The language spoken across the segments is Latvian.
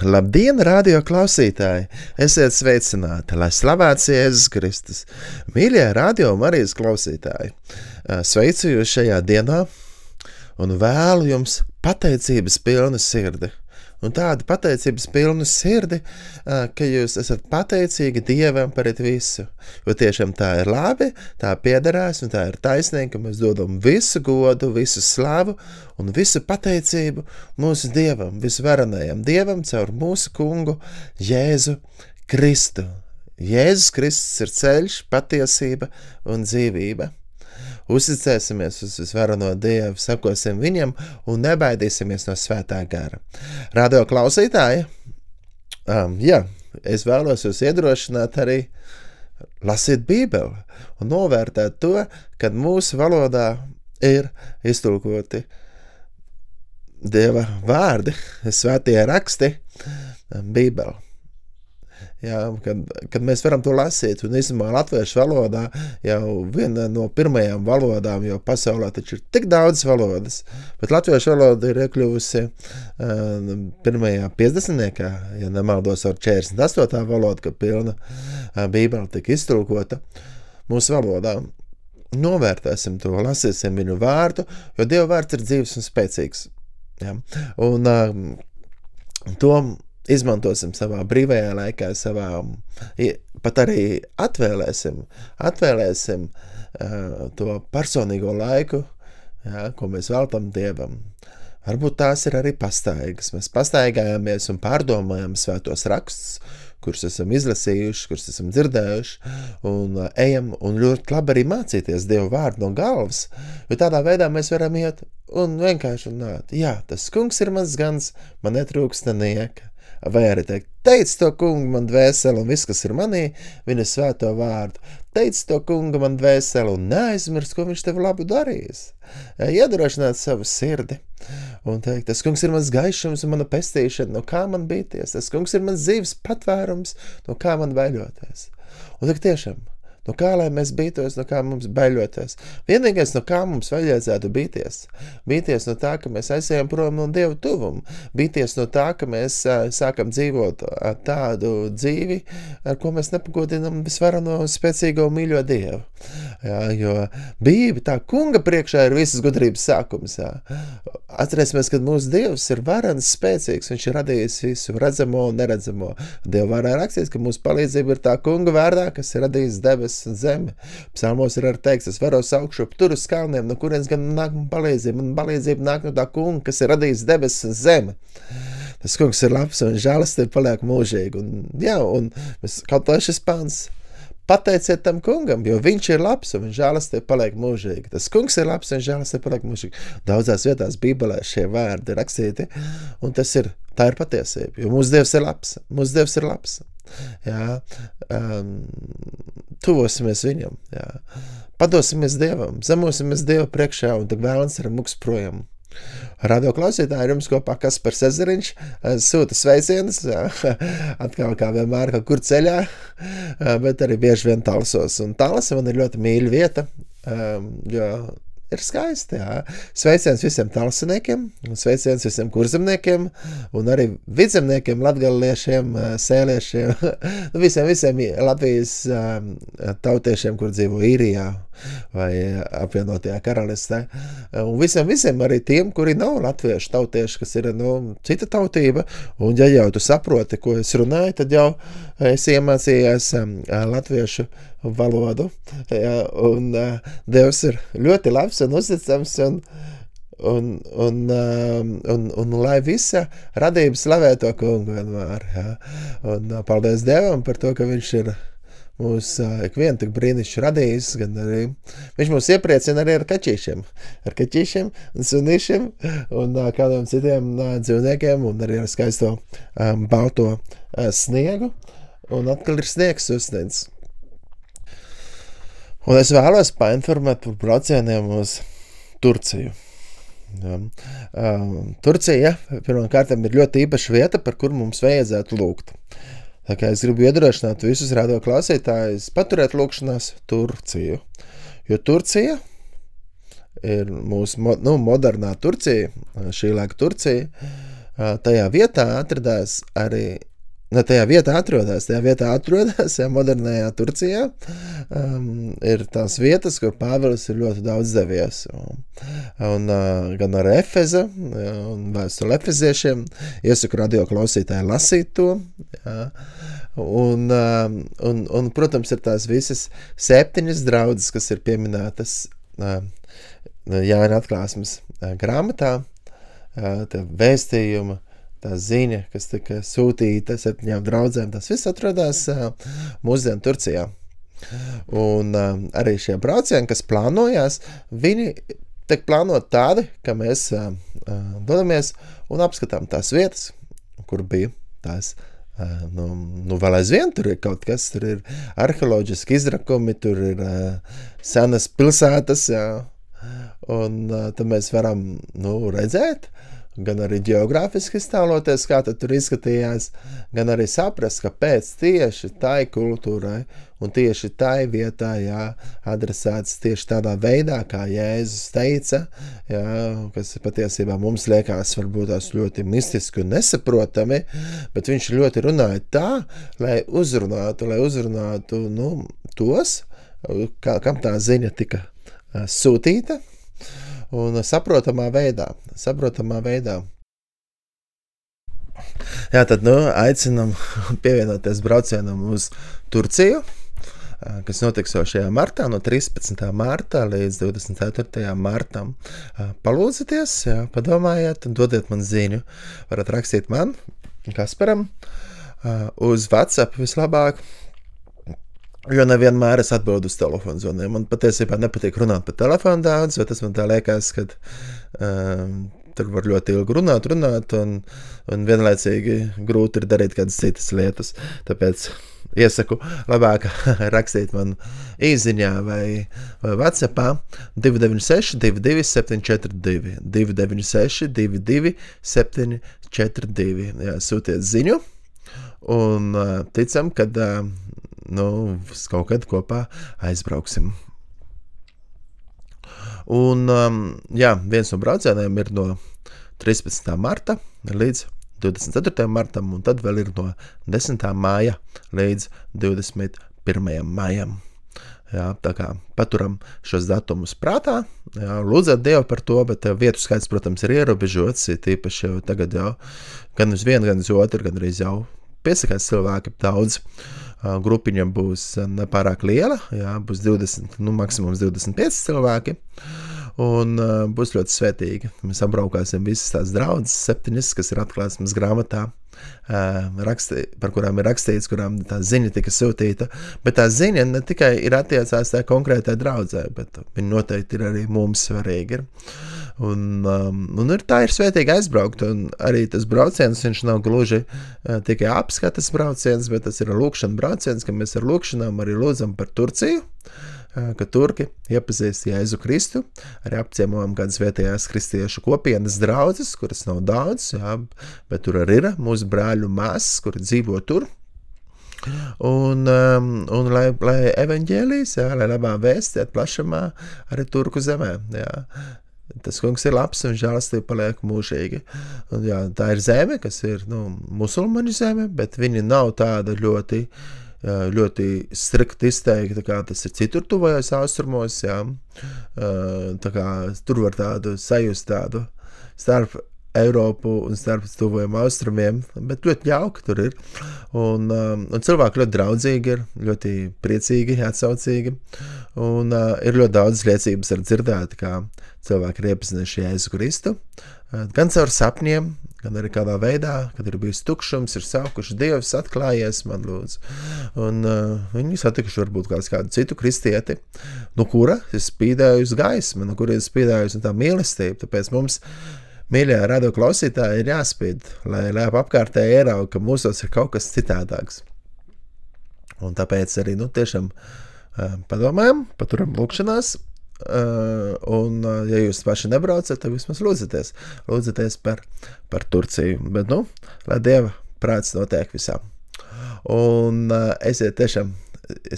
Labdien, radio klausītāji! Esiet sveicināti, lai slavēts Jēzus Kristus. Mīļie radio Marijas klausītāji, sveicu jūs šajā dienā un vēlu jums pateicības pilnu sirdi un tādu pateicības pilnu sirdi, ka jūs esat pateicīgi Dievam par visu. Jo tiešām tā ir labi, tā piederās un tā ir taisnīga, ka mēs dodam visu godu, visu slavu un visu pateicību mūsu Dievam, visvarenajam Dievam caur mūsu kungu Jēzu Kristu. Jēzus Kristus ir ceļš, patiesība un dzīvība. Uzticēsimies uz visvarano Dievu, sekosim viņam un nebaidīsimies no svētā gara. Radio klausītāji, um, jā, es vēlos jūs iedrošināt arī lasīt Bībeli un novērtēt to, kad mūsu valodā ir iztulkoti Dieva vārdi, svētie raksti, um, Bībeli. Jā, kad, kad mēs varam to lasīt, un īstenībā latviešu valodā jau viena no pirmajām valodām, jo pasaulē taču ir tik daudz valodas, bet latviešu valoda ir iekļuvusi uh, pirmajā 50. ja nemaldos ar 48. valodu, kad pilna uh, bībele tika iztulkota mūsu valodā. Novērtēsim to, lasīsim viņu vārdu, jo Dieva vārds ir dzīves un spēcīgs. Ja? Un uh, to izmantosim savā brīvajā laikā, savā, pat arī atvēlēsim, atvēlēsim uh, to personīgo laiku, jā, ko mēs veltam Dievam. Varbūt tās ir arī pastaigas. Mēs pastaigājamies un pārdomājam svētos rakstus, kurus esam izlasījuši, kurus esam dzirdējuši, un ejam un ļoti labi arī mācīties Dievu vārdu no galvas, jo tādā veidā mēs varam iet un vienkārši runāt. Jā, tas kungs ir mans gans, man netrūksta nieka vai arī teikt, teic to kungu man dvēseli un viss, kas ir manī, viņa svēto vārdu. Teic to kungu man dvēseli un neaizmirst, ko viņš tev labu darījis. Iedrošināt savu sirdi un teikt, tas kungs ir mans gaišums un mana pestīšana, no kā man bīties, tas kungs ir mans dzīves patvērums, no kā man baiļoties. Un tik tiešām, No kā lai mēs bītos, no kā mums baļoties? Vienīgais, no kā mums vajadzētu bīties, bīties no tā, ka mēs aizējām prom no Dieva tuvuma, bīties no tā, ka mēs uh, sākam dzīvot tādu dzīvi, ar ko mēs nepagodinam visvarano spēcīgo mīļo Dievu. Jā, jo Bībele tā kunga priekšā ir visas gudrības sākums. Jā. Atcerēsimies, ka mūsu Dievs ir varans, spēcīgs, viņš ir radījis visu redzamo un neredzamo. Dieva vārdā rakstīts, ka mūsu palīdzība ir tā kunga vārdā, kas ir radījis debesis un zemi. Psalmos ir arī teikts, es varos augšu tur uz kalniem, no kurienes gan nāk man palīdzība. Man palīdzība nāk no tā kunga, kas ir radījis debesis un zemi. Tas kungs ir labs un žēlastība paliek mūžīgi. Un, jā, un mēs, kaut kā šis pāns. Pateiciet tam kungam, jo viņš ir labs un žēlastība paliek mūžīgi. Tas kungs ir labs un žēlastība paliek mūžīgi. Daudzās vietās Bībelē šie vārdi ir rakstīti, un tas ir, tā ir patiesība. Jo mūsu Dievs ir labs. Mūsu Dievs ir labs. Jā, um, tuvosimies viņam, jā. padosimies Dievam, zemosimies Dievu priekšā un tad vēlams ar muks projām. Radio klausītāji jums kopā Kaspars Ezeriņš, sūta sveicienus, atkal kā vienmēr kaut kur ceļā, bet arī bieži vien talsos. Un talsa man ir ļoti mīļa vieta, jo ir skaisti. Jā. Sveiciens visiem talsiniekiem, sveiciens visiem kurzemniekiem un arī vidzemniekiem, latgaliešiem, sēliešiem, nu, visiem, visiem Latvijas tautiešiem, kur dzīvo īrijā vai apvienotajā karalistē. Un visiem, visiem arī tiem, kuri nav latviešu tautieši, kas ir nu, cita tautība. Un ja jau tu saproti, ko es runāju, tad jau es iemācījos latviešu valodu. Ja, un uh, Dievs ir ļoti labs un uzticams. Un, un, un, um, un, un lai visa radība slavē to kungu vienmēr. Ja. Un, uh, paldies Dievam par to, ka viņš ir mūs ikvienu tik brīnišķīgi radījis, gan arī viņš mūs iepriecina arī ar kaķīšiem, ar kaķīšiem un sunīšiem un kādiem citiem dzīvniekiem un arī ar skaisto um, balto uh, sniegu. Un atkal ir sniegs uzsniedzis. Un es vēlos painformēt par braucieniem uz Turciju. Ja. Um, Turcija pirmkārt ir ļoti īpaša vieta, par kuru mums vajadzētu lūgt. Tā kā es gribu iedrošināt visus radio klausītājus paturēt lūgšanās Turciju. Jo Turcija ir mūsu nu, modernā Turcija, šī laika Turcija, tajā vietā atradās arī Ne, tajā vietā atrodas, tajā vietā atrodas, ja modernajā Turcijā. Um, ir tās vietas, kur Pāvils ir ļoti daudz devies. Un, un, uh, gan ar Efeza, ja, un vēstuli Efeziešiem, iesaku radio klausītāji lasīt to. Ja. Un, um, un, un, protams, ir tās visas septiņas draudzes, kas ir pieminētas uh, Jāna atklāsmes uh, grāmatā, uh, vēstījuma tā ziņa, kas tika sūtīta septiņām draudzēm, tas viss atrodas mūsdienu Turcijā. Un arī šie braucieni, kas plānojās, viņi tiek plānoti tādi, ka mēs dodamies un apskatām tās vietas, kur bija tās. Uh, nu, nu, vēl aizvien tur ir kaut kas, tur ir arheoloģiski izrakumi, tur ir uh, senas pilsētas, jā, un uh, tad mēs varam nu, redzēt, uh, gan arī geogrāfiski iztēloties, kā tur izskatījās, gan arī saprast, kāpēc tieši tai kultūrai un tieši tai vietā jā, adresēts tieši tādā veidā, kā Jēzus teica, jā, kas patiesībā mums liekas varbūt tās ļoti mistiski un nesaprotami, bet viņš ļoti runāja tā, lai uzrunātu, lai uzrunātu nu, tos, kā, kam tā ziņa tika sūtīta, un saprotamā veidā. Saprotamā veidā. Jā, tad nu, aicinām pievienoties braucienam uz Turciju, kas notiks jau šajā martā, no 13. marta līdz 24. martam. Palūdzieties, jā, padomājiet, un dodiet man ziņu. Varat rakstīt man, Kasparam, uz WhatsApp vislabāk Jo nevienmēr es atbildu uz telefonu zvaniem. Man patiesībā nepatīk runāt pa telefonu daudz, jo tas man tā liekas, ka um, tur var ļoti ilgi runāt, runāt, un, un vienlaicīgi grūti ir darīt kādas citas lietas. Tāpēc iesaku labāk rakstīt man īsiņā vai, vai WhatsApp 296, 22, 742, 296, 22, 742. Jā, sūtiet ziņu, un ticam, ka. Nu, kaut kad kopā aizbrauksim. Un, jā, viens no braucieniem ir no 13. marta līdz 24. martam, un tad vēl ir no 10. māja līdz 21. maijam. Jā, tā kā paturam šos datumus prātā, jā, lūdzat Dievu par to, bet vietu skaits, protams, ir ierobežots. Tīpaši jau tagad, jau, gan uz vienu, gan uz otru, gan arī jau piesakās cilvēki daudz. Grupiņa būs nepārāk liela, jā, būs 20, nu, maksimums 25 cilvēki. Un uh, būs ļoti svētīgi. Mēs apbraukāsim visas tās draudzes, septiņas, kas ir atklāsmes grāmatā, uh, rakstī, par kurām ir rakstīts, kurām tā ziņa tika sūtīta. Bet tā ziņa ne tikai ir attiecās tajā konkrētajā draudzē, bet viņa noteikti ir arī mums svarīga. Ir. Un, um, un ir, tā ir svētīgi aizbraukt. Arī tas brauciens nav gluži uh, tikai apskates brauciens, bet tas ir lūkšanas brauciens, ka mēs ar lūkšanām arī lūdzam par Turciju. Uh, ka turki iepazīst Jēzu Kristu, arī apciemojam kādas vietējās kristiešu kopienas draugas, kuras nav daudz, jā, bet tur arī ir mūsu brāļu māsas, kuri dzīvo tur. Un, um, un lai, lai evanģēlijas, jā, lai labā vēstī atplašamā arī turku zemē. Jā. Tas kungs ir labs un žēlastība paliek mūžīgi. Un, jā, tā ir zeme, kas ir nu, musulmaņu zeme, bet viņa nav tāda ļoti, ļoti strikti izteikta, kā tas ir citur tuvajos austrumos. Jā. Kā, tur var tādu sajust tādu starp Eiropu un starp tuvajiem austrumiem, bet ļoti jauki tur ir. Un, um, un cilvēki ļoti draudzīgi ir, ļoti priecīgi, atsaucīgi. Un uh, ir ļoti daudz liecības ar dzirdēt, kā cilvēki ir iepazinuši Jēzu Kristu. Uh, gan caur sapņiem, gan arī kādā veidā, kad ir bijis tukšums, ir saukuši Dievs, atklājies man lūdzu. Un uh, viņi satikuši varbūt kādu citu kristieti, no kura ir spīdējusi gaisma, no ir spīdējusi tā mīlestība. Tāpēc mums Mīļie radio klausītāji, ir jāspīd, lai, lai apkārtēji ieraudzītu, ka mūsos ir kaut kas citādāks. Un tāpēc arī nu, tiešām padomājam, paturam lūkšanās. Uh, un, uh, ja jūs paši nebraucat, tad vismaz lūdzieties, lūdzieties par, par Turciju. Bet, nu, lai Dieva prāts notiek visām. Un uh, esiet tiešām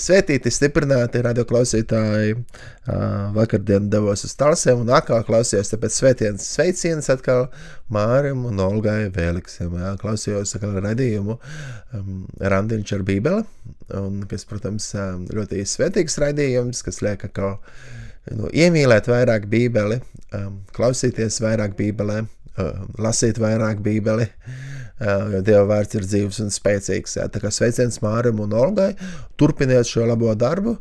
Svētīti, stiprināti radioklausītāji. Vakardien devos uz Talsiem un atkal klausījos, tāpēc svētienas sveiciens atkal Mārim un Olgai Vēliksam. Klausījos atkal radījumu um, Randiņš ar Bībeli, un kas, protams, ļoti svētīgs raidījums, kas liek atkal nu, iemīlēt vairāk Bībeli, um, klausīties vairāk Bībelē, uh, lasīt vairāk Bībeli. Uh, jo Dieva vārds ir dzīves un spēcīgs. Jā. Tā kā sveiciens Mārim un Olgai, turpiniet šo labo darbu,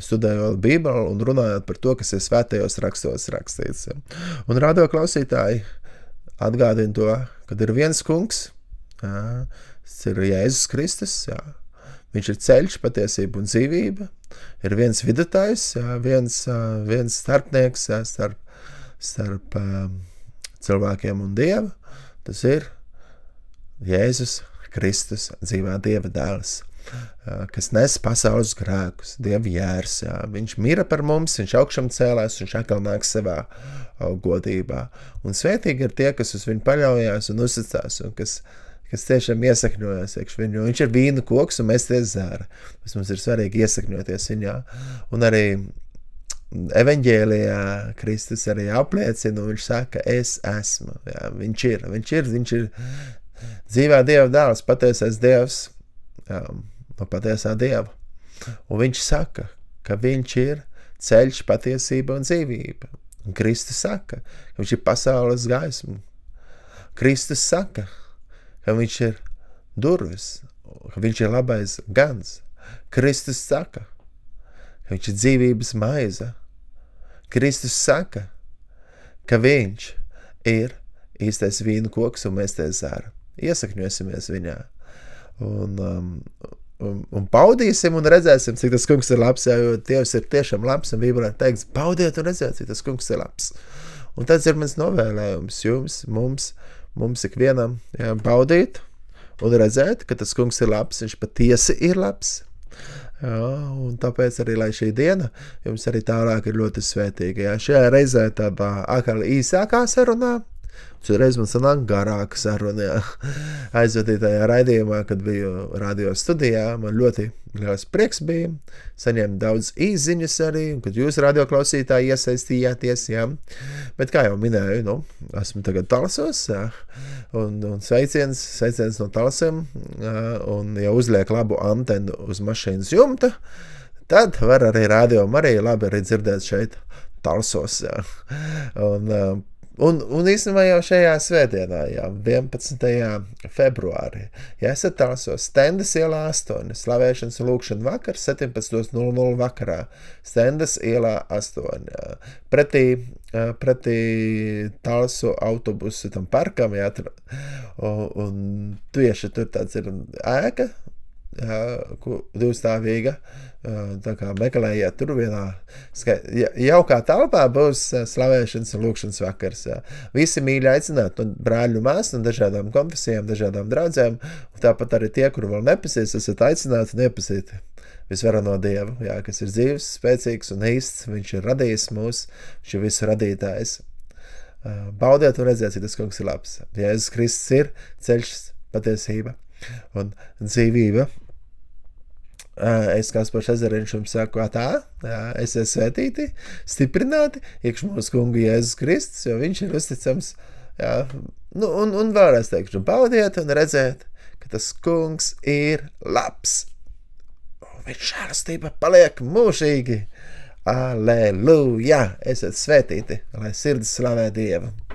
studējot Bībeli un runājot par to, kas ir svētajos rakstos rakstīts. Un radio klausītāji atgādina to, ka ir viens kungs, jā, tas ir Jēzus Kristus, jā. Viņš ir ceļš, patiesība un dzīvība. Ir viens vidutājs, jā, viens, viens starpnieks jā, starp, starp cilvēkiem un Dievu. Tas ir Jēzus Kristus, dzīvā Dieva dēls, kas nes pasaules grēkus, Dieva jērs. Jā. Viņš mira par mums, viņš augšām cēlās, viņš atkal nāk savā godībā. Un svētīgi ir tie, kas uz viņu paļaujas un uzticās, un kas, kas tiešām iesakņojas iekš viņu. Viņš ir vīna koks, un mēs tie zāra. Tas mums ir svarīgi iesakņoties viņā. Un arī evanģēlijā Kristus arī apliecina, un viņš saka, es esmu. Jā, viņš ir, viņš ir, viņš ir dzīvē Dieva dēls, patiesais Dievs, um, no patiesā Dieva. Un viņš saka, ka viņš ir ceļš, patiesība un dzīvība. Un Kristus saka, ka viņš ir pasaules gaisma. Kristus saka, ka viņš ir durvis, ka viņš ir labais gans. Kristus saka, ka viņš ir dzīvības maize. Kristus saka, ka viņš ir īstais vīnu koks un mēs te zāram iesakņosimies viņā. Un, um, un, un baudīsim un redzēsim, cik tas kungs ir labs. Jā, jo Dievs ir tiešām labs un Bībelē teikts, baudiet un redziet, cik tas kungs ir labs. Un tas ir mans novēlējums jums, mums, mums ikvienam jā, baudīt un redzēt, ka tas kungs ir labs, viņš patiesi ir labs. Jā, un tāpēc arī šī diena jums arī tālāk ir ļoti svētīga. Jā, šajā reizē tādā īsākā sarunā Šoreiz man sanāk garāka saruna. Aizvadītajā raidījumā, kad biju radio studijā, man ļoti liels prieks bija. Saņēmu daudz īziņas arī, kad jūs radio klausītāji iesaistījāties. Jā. Bet, kā jau minēju, nu, esmu tagad Talasos. Jā. Un, un sveiciens, sveiciens no Talasiem. Un, ja uzliek labu antenu uz mašīnas jumta, tad var arī radio arī labi arī dzirdēt šeit. Talsos. Un, Un, un īstenībā jau šajā svētdienā, jau 11. februārī, ja esat tālsos Stendas ielā 8, slavēšanas un lūkšana vakar 17.00 vakarā, Stendas ielā 8, pretī, pretī tālso autobusu tam parkam, jā, un, un tieši tur tāds ir ēka, jā, divstāvīga, Tā kā meklējiet tur vienā jaukā telpā, būs slavēšanas un lūkšanas vakars. Visi mīļi aicināti no brāļu māsu, no dažādām konfesijām, dažādām draudzēm. Tāpat arī tie, kuri vēl nepasīs, esat aicināti un iepazīti visvarano Dievu, jā, kas ir dzīves, spēcīgs un īsts. Viņš ir radījis mūs, viņš ir visu radītājs. Baudiet un redziet, cik tas kungs ir labs. Jēzus Kristus ir ceļš, patiesība un dzīvība. Es kā spēļš ezeriņš jums saku, tā, esiet svētīti, stiprināti, iekš mūsu kungu Jēzus Kristus, jo viņš ir uzticams. Jā, nu, un, un vēlreiz teikšu, baudiet un redziet, ka tas kungs ir labs. Viņš žēlastība paliek mūžīgi. Aleluja! Esiet svētīti, lai sirds slavē Dievu!